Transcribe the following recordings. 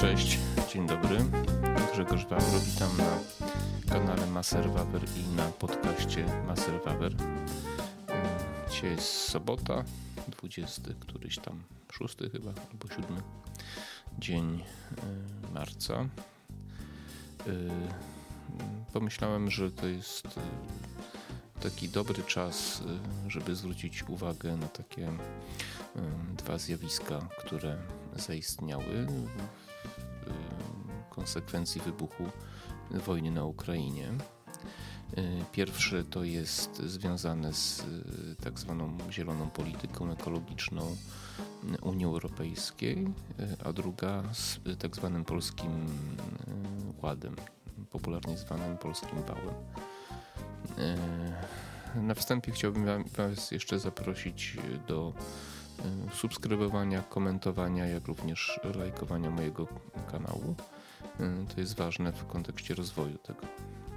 Cześć, dzień dobry. Grzegorz Wawro, witam na kanale Maser Wawer i na podcaście Maser Wawer. Dzisiaj jest sobota, 20, któryś tam, 6 chyba, albo 7 dzień y, marca. Y, pomyślałem, że to jest y, taki dobry czas, żeby zwrócić uwagę na takie dwa zjawiska, które zaistniały konsekwencji wybuchu wojny na Ukrainie. Pierwszy to jest związane z tak zwaną zieloną polityką ekologiczną Unii Europejskiej, a druga z tak zwanym polskim ładem, popularnie zwanym polskim wałem. Na wstępie chciałbym Was jeszcze zaprosić do subskrybowania, komentowania, jak również lajkowania mojego kanału. E, to jest ważne w kontekście rozwoju tego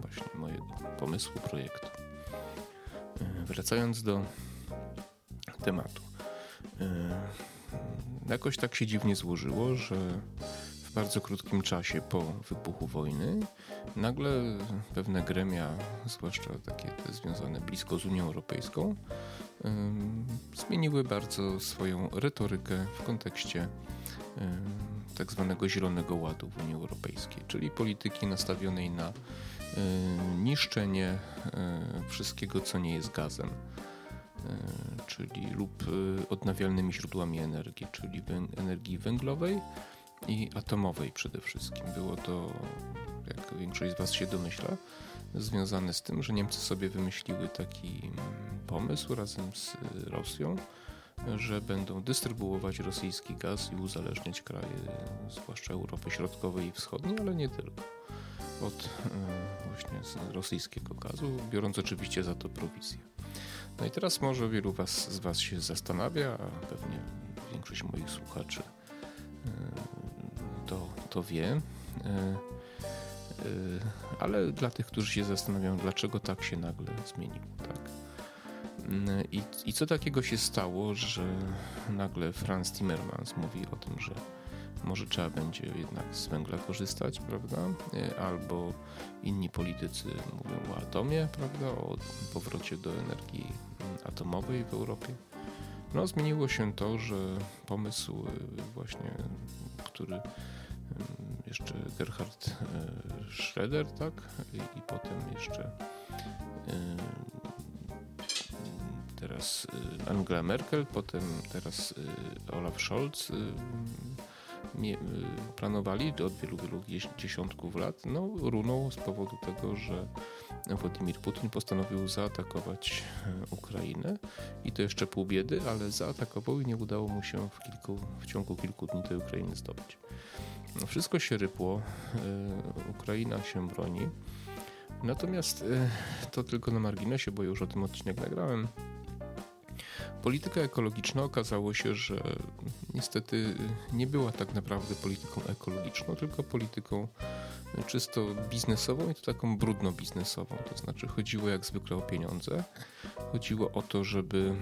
właśnie mojego pomysłu, projektu. E, wracając do tematu. Jakoś tak się dziwnie złożyło, że w bardzo krótkim czasie po wybuchu wojny nagle pewne gremia, zwłaszcza takie związane blisko z Unią Europejską, zmieniły bardzo swoją retorykę w kontekście tak zwanego Zielonego Ładu w Unii Europejskiej, czyli polityki nastawionej na niszczenie wszystkiego, co nie jest gazem czyli lub odnawialnymi źródłami energii, czyli energii węglowej i atomowej przede wszystkim. Było to, jak większość z Was się domyśla, związane z tym, że Niemcy sobie wymyśliły taki mm, pomysł razem z Rosją, że będą dystrybuować rosyjski gaz i uzależniać kraje, zwłaszcza Europy Środkowej i Wschodniej, ale nie tylko, od e, właśnie rosyjskiego gazu, biorąc oczywiście za to prowizję. No i teraz może wielu was, z Was się zastanawia, a pewnie większość moich słuchaczy e, to, to wie. E, ale dla tych, którzy się zastanawiają, dlaczego tak się nagle zmieniło? I, I co takiego się stało, że nagle Franz Timmermans mówi o tym, że może trzeba będzie jednak z węgla korzystać, prawda? Albo inni politycy mówią o atomie, prawda? O powrocie do energii atomowej w Europie. No, zmieniło się to, że pomysł właśnie, który jeszcze Gerhard e, Schroeder, tak? I, potem jeszcze e, teraz e, Angela Merkel, potem teraz Olaf Scholz planowali od wielu, wielu dziesiątków lat, no runął z powodu tego, że Władimir Putin postanowił zaatakować Ukrainę i to jeszcze pół biedy, ale zaatakował i nie udało mu się w, kilku, w ciągu kilku dni tej Ukrainy zdobyć. No, wszystko się rypło, e, Ukraina się broni. Natomiast e, to tylko na marginesie, bo już o tym odcinek nagrałem. Polityka ekologiczna okazało się, że niestety nie była tak naprawdę polityką ekologiczną, tylko polityką czysto biznesową i to taką brudno biznesową. To znaczy chodziło jak zwykle o pieniądze. Chodziło o to, żeby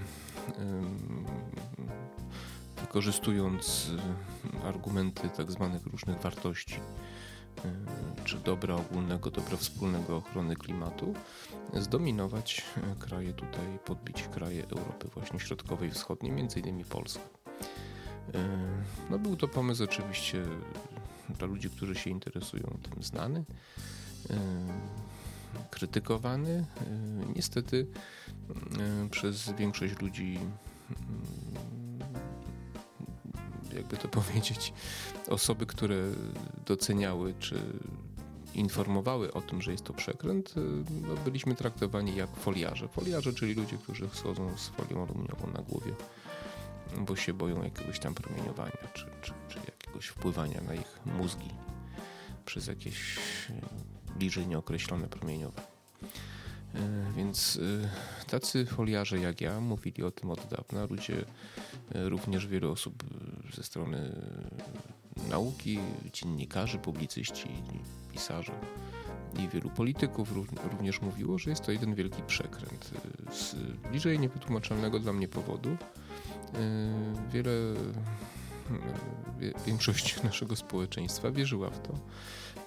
wykorzystując y, argumenty tak zwanych różnych wartości, czy dobra ogólnego, dobra wspólnego ochrony klimatu, zdominować y, kraje tutaj, podbić kraje Europy właśnie środkowej i wschodniej, między innymi Polskę. No był to pomysł oczywiście dla ludzi, którzy się interesują tym znany, krytykowany, niestety przez większość ludzi jakby to powiedzieć, osoby, które doceniały czy informowały o tym, że jest to przekręt, y, no, byliśmy traktowani jak foliarze. Foliarze, czyli ludzie, którzy schodzą z folią aluminiową na głowie, bo się boją jakiegoś tam promieniowania, czy, czy, czy jakiegoś wpływania na ich mózgi przez jakieś y, bliżej nieokreślone promieniowanie. Y, więc tacy foliarze jak ja mówili o tym od dawna. Ludzie, również wiele osób ze strony nauki, dziennikarzy, publicyści, pisarze i wielu polityków również mówiło, że jest to jeden wielki przekręt. Z bliżej niewytłumaczalnego dla mnie powodu wiele większość naszego społeczeństwa wierzyła w to.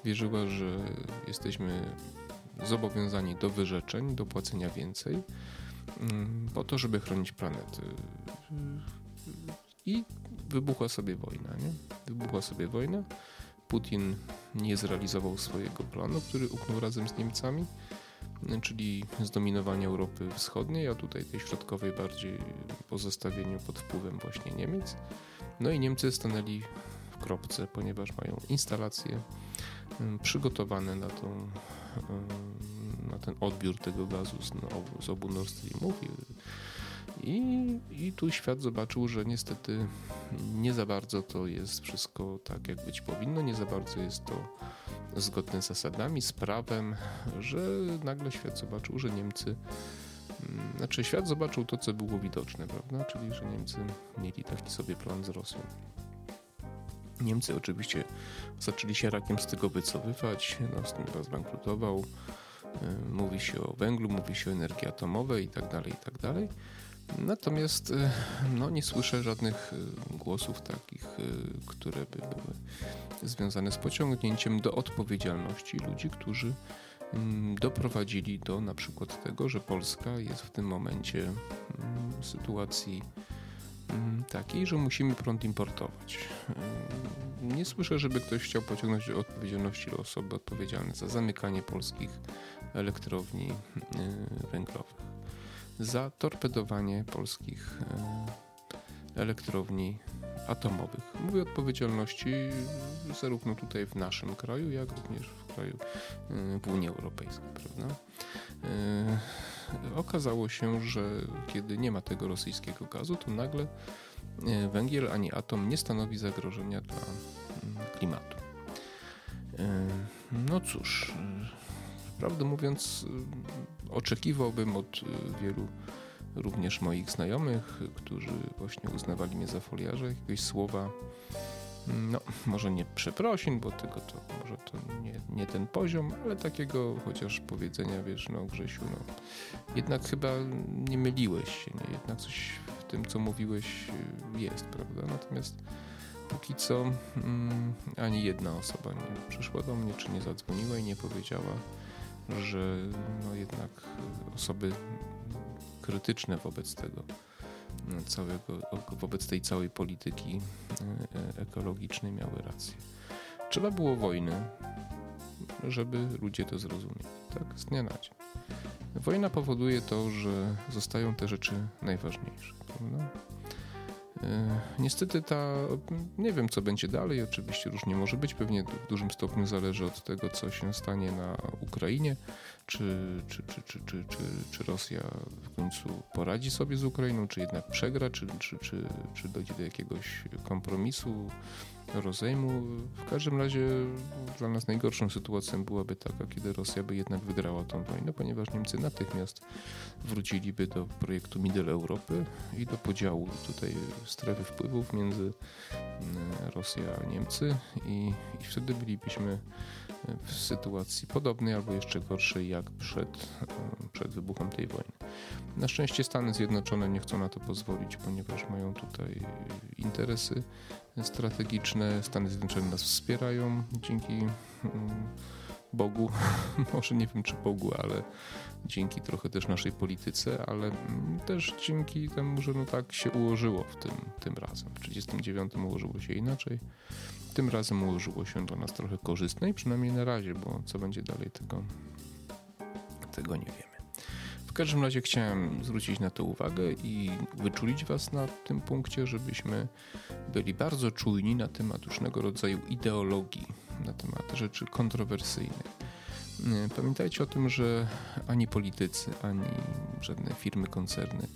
Wierzyła, że jesteśmy zobowiązani do wyrzeczeń, do płacenia więcej, mm, po to, żeby chronić planetę. I wybuchła sobie wojna, nie? Wybuchła sobie wojna. Putin nie zrealizował swojego planu, który uknął razem z Niemcami, czyli zdominowanie Europy Wschodniej, a tutaj tej środkowej bardziej pozostawieniu pod wpływem właśnie Niemiec. No i Niemcy stanęli w kropce, ponieważ mają instalacje mm, przygotowane na, tą, na ten odbiór tego gazu z, z obu Nord Streamów i, I tu świat zobaczył, że niestety nie za bardzo to jest wszystko tak, jak być powinno, nie za bardzo jest to zgodne z zasadami, z prawem, że nagle świat zobaczył, że Niemcy, znaczy świat zobaczył to, co było widoczne, prawda? Czyli, że Niemcy mieli taki sobie plan z Rosją. Niemcy oczywiście zaczęli się rakiem z tego wycofywać, no, zbankrutował, y, mówi się o węglu, mówi się o energii atomowej i tak dalej, i tak. Natomiast e, no, nie słyszę żadnych e, głosów takich, które by były związane z pociągnięciem do odpowiedzialności ludzi, którzy mm, doprowadzili do na przykład tego, że Polska jest w tym momencie mm, w sytuacji takiej, że musimy prąd importować. Nie słyszę, żeby ktoś chciał pociągnąć do odpowiedzialności osoby odpowiedzialne za zamykanie polskich elektrowni węglowych za torpedowanie polskich e, elektrowni atomowych. Mówię o odpowiedzialności zarówno tutaj w naszym kraju, jak również kraju e, w Unii Europejskiej, prawda? E, okazało się, że kiedy nie ma tego rosyjskiego gazu, to nagle węgiel ani atom nie stanowi zagrożenia dla mm, klimatu. No cóż, prawdę mówiąc, oczekiwałbym od y, wielu również moich znajomych, którzy właśnie uznawali mnie za foliarza, jakiegoś słowa, no może nie przeprosin, bo tego to może to nie, nie ten poziom, ale takiego chociaż powiedzenia, wiesz, no Grzesiu, no jednak chyba nie myliłeś się, nie? jednak coś w tym, co mówiłeś jest, prawda? Natomiast póki co mm, ani jedna osoba nie przyszła do mnie, czy nie zadzwoniła i nie powiedziała, że no jednak osoby krytyczne wobec tego całego, wobec tej całej polityki e, ekologicznej miały rację. Trzeba było wojny, żeby ludzie to zrozumieli. Tak, z dnia na dzień. Wojna powoduje to, że zostają te rzeczy najważniejsze. Prawda? E, niestety ta, nie wiem co będzie dalej, oczywiście różnie może być, pewnie w dużym stopniu zależy od tego, co się stanie na Ukrainie, czy, czy, czy, czy, czy, czy, Rosja końcu poradzi sobie z Ukrainą, czy jednak przegra, czy, czy, czy, czy dojdzie do jakiegoś kompromisu, rozejmu. W każdym razie dla nas najgorszą sytuacją byłaby taka, kiedy Rosja by jednak wygrała tą wojnę, ponieważ Niemcy natychmiast wróciliby do projektu Middle Europy i do podziału tutaj strefy wpływów między mm, Rosją a Niemcy i, i wtedy bylibyśmy w sytuacji podobnej albo jeszcze gorszej jak przed, przed wybuchem tej wojny. Na szczęście Stany Zjednoczone nie chcą na to pozwolić, ponieważ mają tutaj interesy strategiczne. Stany Zjednoczone nas wspierają dzięki mm, Bogu, może nie wiem czy Bogu, ale dzięki trochę też naszej polityce, ale mm, też dzięki temu, że no tak się ułożyło w tym, tym razem. W 1939 ułożyło się inaczej. Tym razem ułożyło się dla nas trochę korzystne i przynajmniej na razie, bo co będzie dalej, tego, tego nie wiemy. W każdym razie chciałem zwrócić na to uwagę i wyczulić Was na tym punkcie, żebyśmy byli bardzo czujni na temat różnego rodzaju ideologii, na temat rzeczy kontrowersyjnych. Pamiętajcie o tym, że ani politycy, ani żadne firmy, koncerny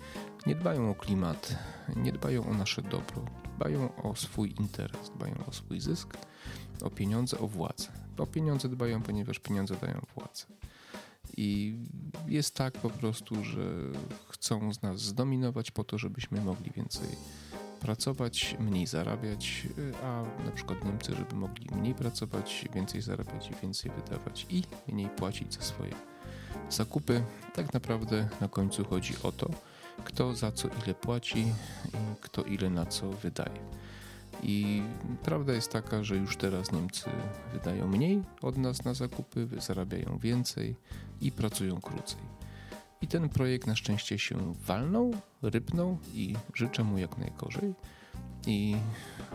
nie dbają o klimat, nie dbają o nasze dobro, dbają o swój interes, dbają o swój zysk, o pieniądze, o władzę. O pieniądze dbają, ponieważ pieniądze dają władzę. I jest tak po prostu, że chcą z nas zdominować po to, żebyśmy mogli więcej pracować, mniej zarabiać, a na przykład Niemcy, żeby mogli mniej pracować, więcej zarabiać i więcej wydawać i mniej płacić za swoje zakupy. Tak naprawdę na końcu chodzi o to, kto za co ile płaci i kto ile na co wydaje. I prawda jest taka, że już teraz Niemcy wydają mniej od nas na zakupy, zarabiają więcej i pracują krócej. I ten projekt na szczęście się walnął, rypnął i życzę mu jak najgorzej. I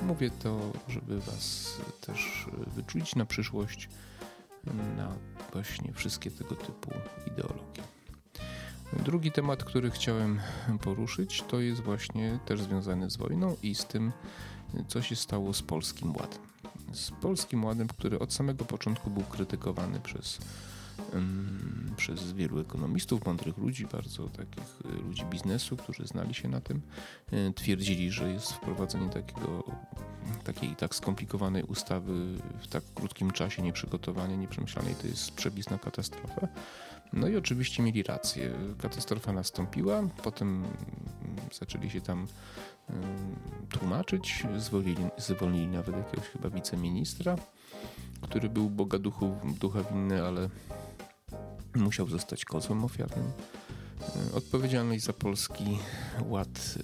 mówię to, żeby Was też wyczulić na przyszłość, na właśnie wszystkie tego typu ideologie. Drugi temat, który chciałem poruszyć, to jest właśnie też związany z wojną i z tym, co się stało z Polskim Ładem. Z Polskim Ładem, który od samego początku był krytykowany przez, przez wielu ekonomistów, mądrych ludzi, bardzo takich y, ludzi biznesu, którzy znali się na tym, y, twierdzili, że jest wprowadzenie takiego, takiej tak skomplikowanej ustawy w tak krótkim czasie, nieprzygotowanej, nieprzemyślanej, to jest przepis na katastrofę. No i oczywiście mieli rację. Katastrofa nastąpiła, potem zaczęli się tam tłumaczyć. Zwolnili, zwolnili nawet jakiegoś chyba wiceministra, który był Boga duchu, ducha winny, ale musiał zostać kozłem ofiarnym. Odpowiedzialność za polski ład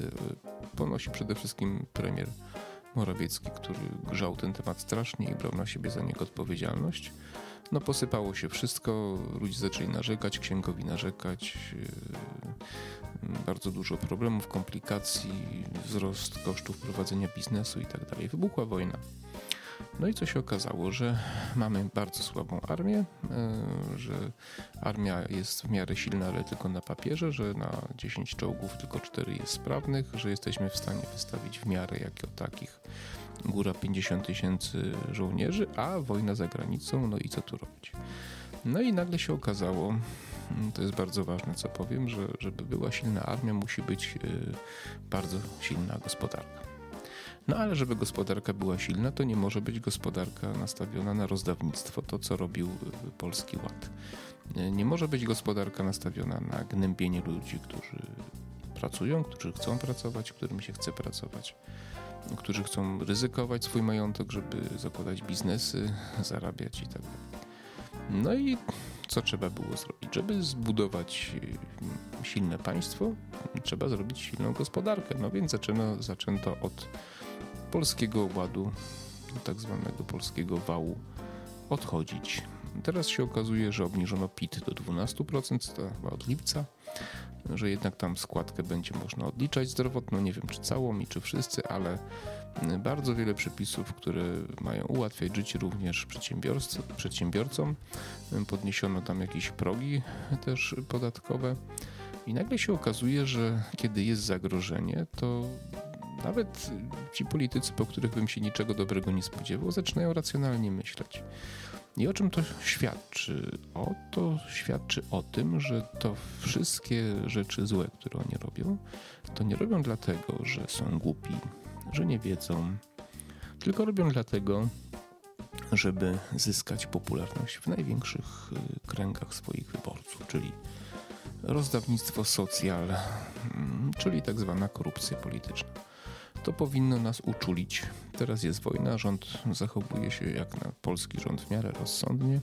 ponosi przede wszystkim premier Morawiecki, który grzał ten temat strasznie i brał na siebie za niego odpowiedzialność. No posypało się wszystko, ludzie zaczęli narzekać, księgowi narzekać, yy, bardzo dużo problemów, komplikacji, wzrost kosztów prowadzenia biznesu i tak. Wybuchła wojna. No i co się okazało, że mamy bardzo słabą armię, yy, że armia jest w miarę silna, ale tylko na papierze, że na 10 czołgów tylko 4 jest sprawnych, że jesteśmy w stanie wystawić w miarę jako takich góra 50 tysięcy żołnierzy, a wojna za granicą, no i co tu robić? No i nagle się okazało, mm, to jest bardzo ważne, co powiem, że żeby była silna armia, musi być y, bardzo silna gospodarka. No ale żeby gospodarka była silna, to nie może być gospodarka nastawiona na rozdawnictwo, to co robił y, Polski Ład. Y, nie może być gospodarka nastawiona na gnębienie ludzi, którzy pracują, którzy chcą pracować, którym się chce pracować którzy chcą ryzykować swój majątek, żeby zakładać biznesy, zarabiać i tak dalej. No i co trzeba było zrobić? Żeby zbudować mm, silne państwo, trzeba zrobić silną gospodarkę. No więc zaczęto, zaczęto od polskiego ładu, tak zwanego polskiego wału, odchodzić. Teraz się okazuje, że obniżono PIT do 12%, to chyba od lipca że jednak tam składkę będzie można odliczać zdrowotną, nie wiem czy całą i czy wszyscy, ale bardzo wiele przepisów, które mają ułatwiać życie również przedsiębiorcom. Podniesiono tam jakieś progi też podatkowe i nagle się okazuje, że kiedy jest zagrożenie, to nawet ci politycy, po których bym się niczego dobrego nie spodziewał, zaczynają racjonalnie myśleć. I o czym to świadczy? O to świadczy o tym, że to wszystkie rzeczy złe, które oni robią, to nie robią dlatego, że są głupi, że nie wiedzą, tylko robią dlatego, żeby zyskać popularność w największych y, kręgach swoich wyborców, czyli rozdawnictwo socjal, mm, czyli tak zwana korupcja polityczna. To powinno nas uczulić. Teraz jest wojna, rząd zachowuje się jak na polski rząd w miarę rozsądnie.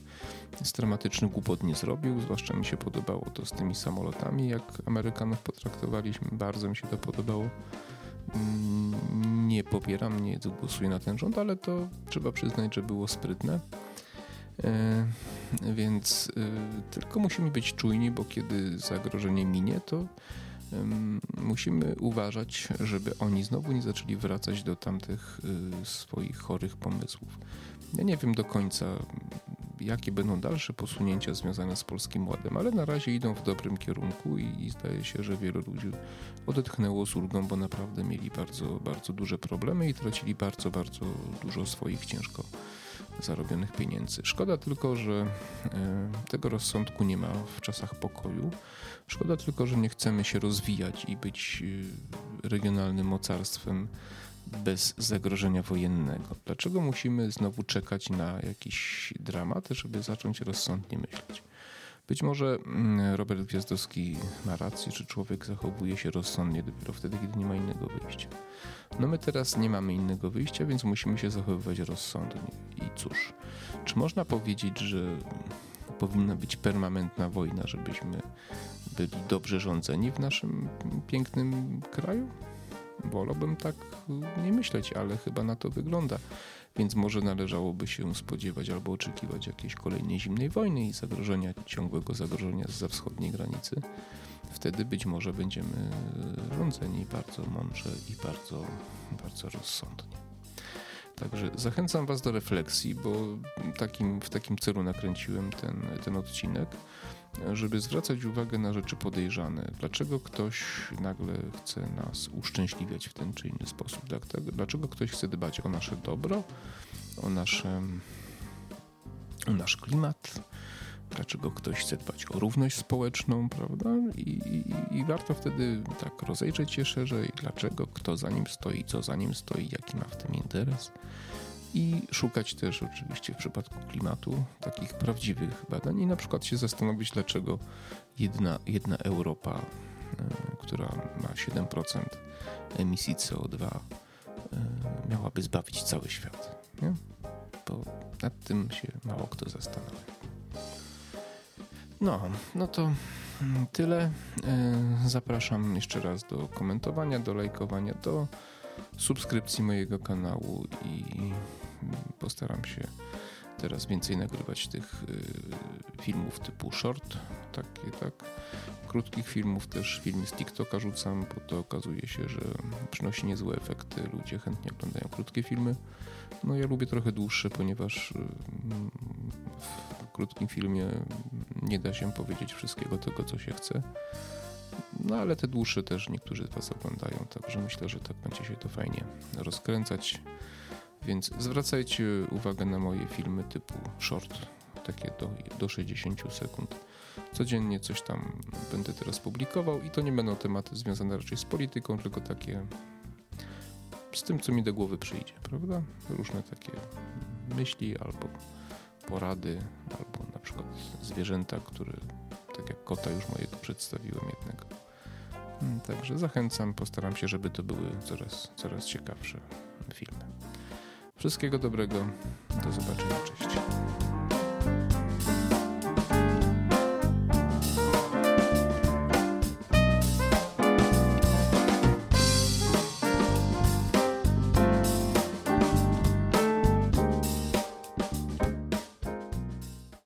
Dramatyczny głupot nie zrobił, zwłaszcza mi się podobało to z tymi samolotami, jak Amerykanów potraktowaliśmy. Bardzo mi się to podobało. Mm, nie popieram, nie głosuję na ten rząd, ale to trzeba przyznać, że było sprytne. E, więc e, tylko musimy być czujni, bo kiedy zagrożenie minie, to musimy uważać, żeby oni znowu nie zaczęli wracać do tamtych y, swoich chorych pomysłów. Ja nie wiem do końca, jakie będą dalsze posunięcia związane z Polskim Ładem, ale na razie idą w dobrym kierunku i, zdaje się, że wielu ludzi odetchnęło z ulgą, bo naprawdę mieli bardzo, bardzo duże problemy i tracili bardzo, bardzo dużo swoich ciężko zarobionych pieniędzy. Szkoda tylko, że e, tego rozsądku nie ma w czasach pokoju. Szkoda tylko, że nie chcemy się rozwijać i być e, regionalnym mocarstwem bez zagrożenia wojennego. Dlaczego musimy znowu czekać na jakiś dramat, żeby zacząć rozsądnie myśleć? Być może mm, Robert Gwiazdowski ma rację, że człowiek zachowuje się rozsądnie dopiero wtedy, kiedy nie ma innego wyjścia. No my teraz nie mamy innego wyjścia, więc musimy się zachowywać rozsądnie. I cóż, czy można powiedzieć, że powinna być permanentna wojna, żebyśmy byli dobrze rządzeni w naszym pięknym kraju? Wolałbym tak nie myśleć, ale chyba na to wygląda. Więc może należałoby się spodziewać albo oczekiwać jakiejś kolejnej zimnej wojny i zagrożenia, ciągłego zagrożenia za wschodniej granicy. Wtedy być może będziemy rządzeni bardzo mądrze i bardzo, bardzo rozsądnie. Także zachęcam Was do refleksji, bo takim, w takim celu nakręciłem ten, ten odcinek, żeby zwracać uwagę na rzeczy podejrzane. Dlaczego ktoś nagle chce nas uszczęśliwiać w ten czy inny sposób? Dlaczego ktoś chce dbać o nasze dobro, o, nasze, o nasz klimat? Dlaczego ktoś chce dbać o równość społeczną, prawda? I, i, I warto wtedy tak rozejrzeć się szerzej, dlaczego, kto za nim stoi, co za nim stoi, jaki ma w tym interes i szukać też oczywiście w przypadku klimatu takich prawdziwych badań i na przykład się zastanowić, dlaczego jedna, jedna Europa, e, która ma 7% emisji CO2, e, miałaby zbawić cały świat. Nie? Bo nad tym się mało kto zastanawia. No, no to tyle. E, zapraszam jeszcze raz do komentowania, do lajkowania, do subskrypcji mojego kanału i postaram się teraz więcej nagrywać tych y, filmów typu short, takie tak, krótkich filmów też filmy z TikToka rzucam, bo to okazuje się, że przynosi niezłe efekty, ludzie chętnie oglądają krótkie filmy. No ja lubię trochę dłuższe, ponieważ y, w krótkim filmie nie da się powiedzieć wszystkiego tego, co się chce. No ale te dłuższe też niektórzy z Was oglądają, także myślę, że tak będzie się to fajnie rozkręcać. Więc zwracajcie uwagę na moje filmy typu short, takie do, do 60 sekund. Codziennie coś tam będę teraz publikował i to nie będą tematy związane raczej z polityką, tylko takie z tym, co mi do głowy przyjdzie, prawda? Różne takie myśli albo porady, albo na przykład zwierzęta, które, tak jak kota już mojego przedstawiłem jednego. Także zachęcam, postaram się, żeby to były coraz, coraz ciekawsze filmy. Wszystkiego dobrego. Do zobaczenia. Cześć.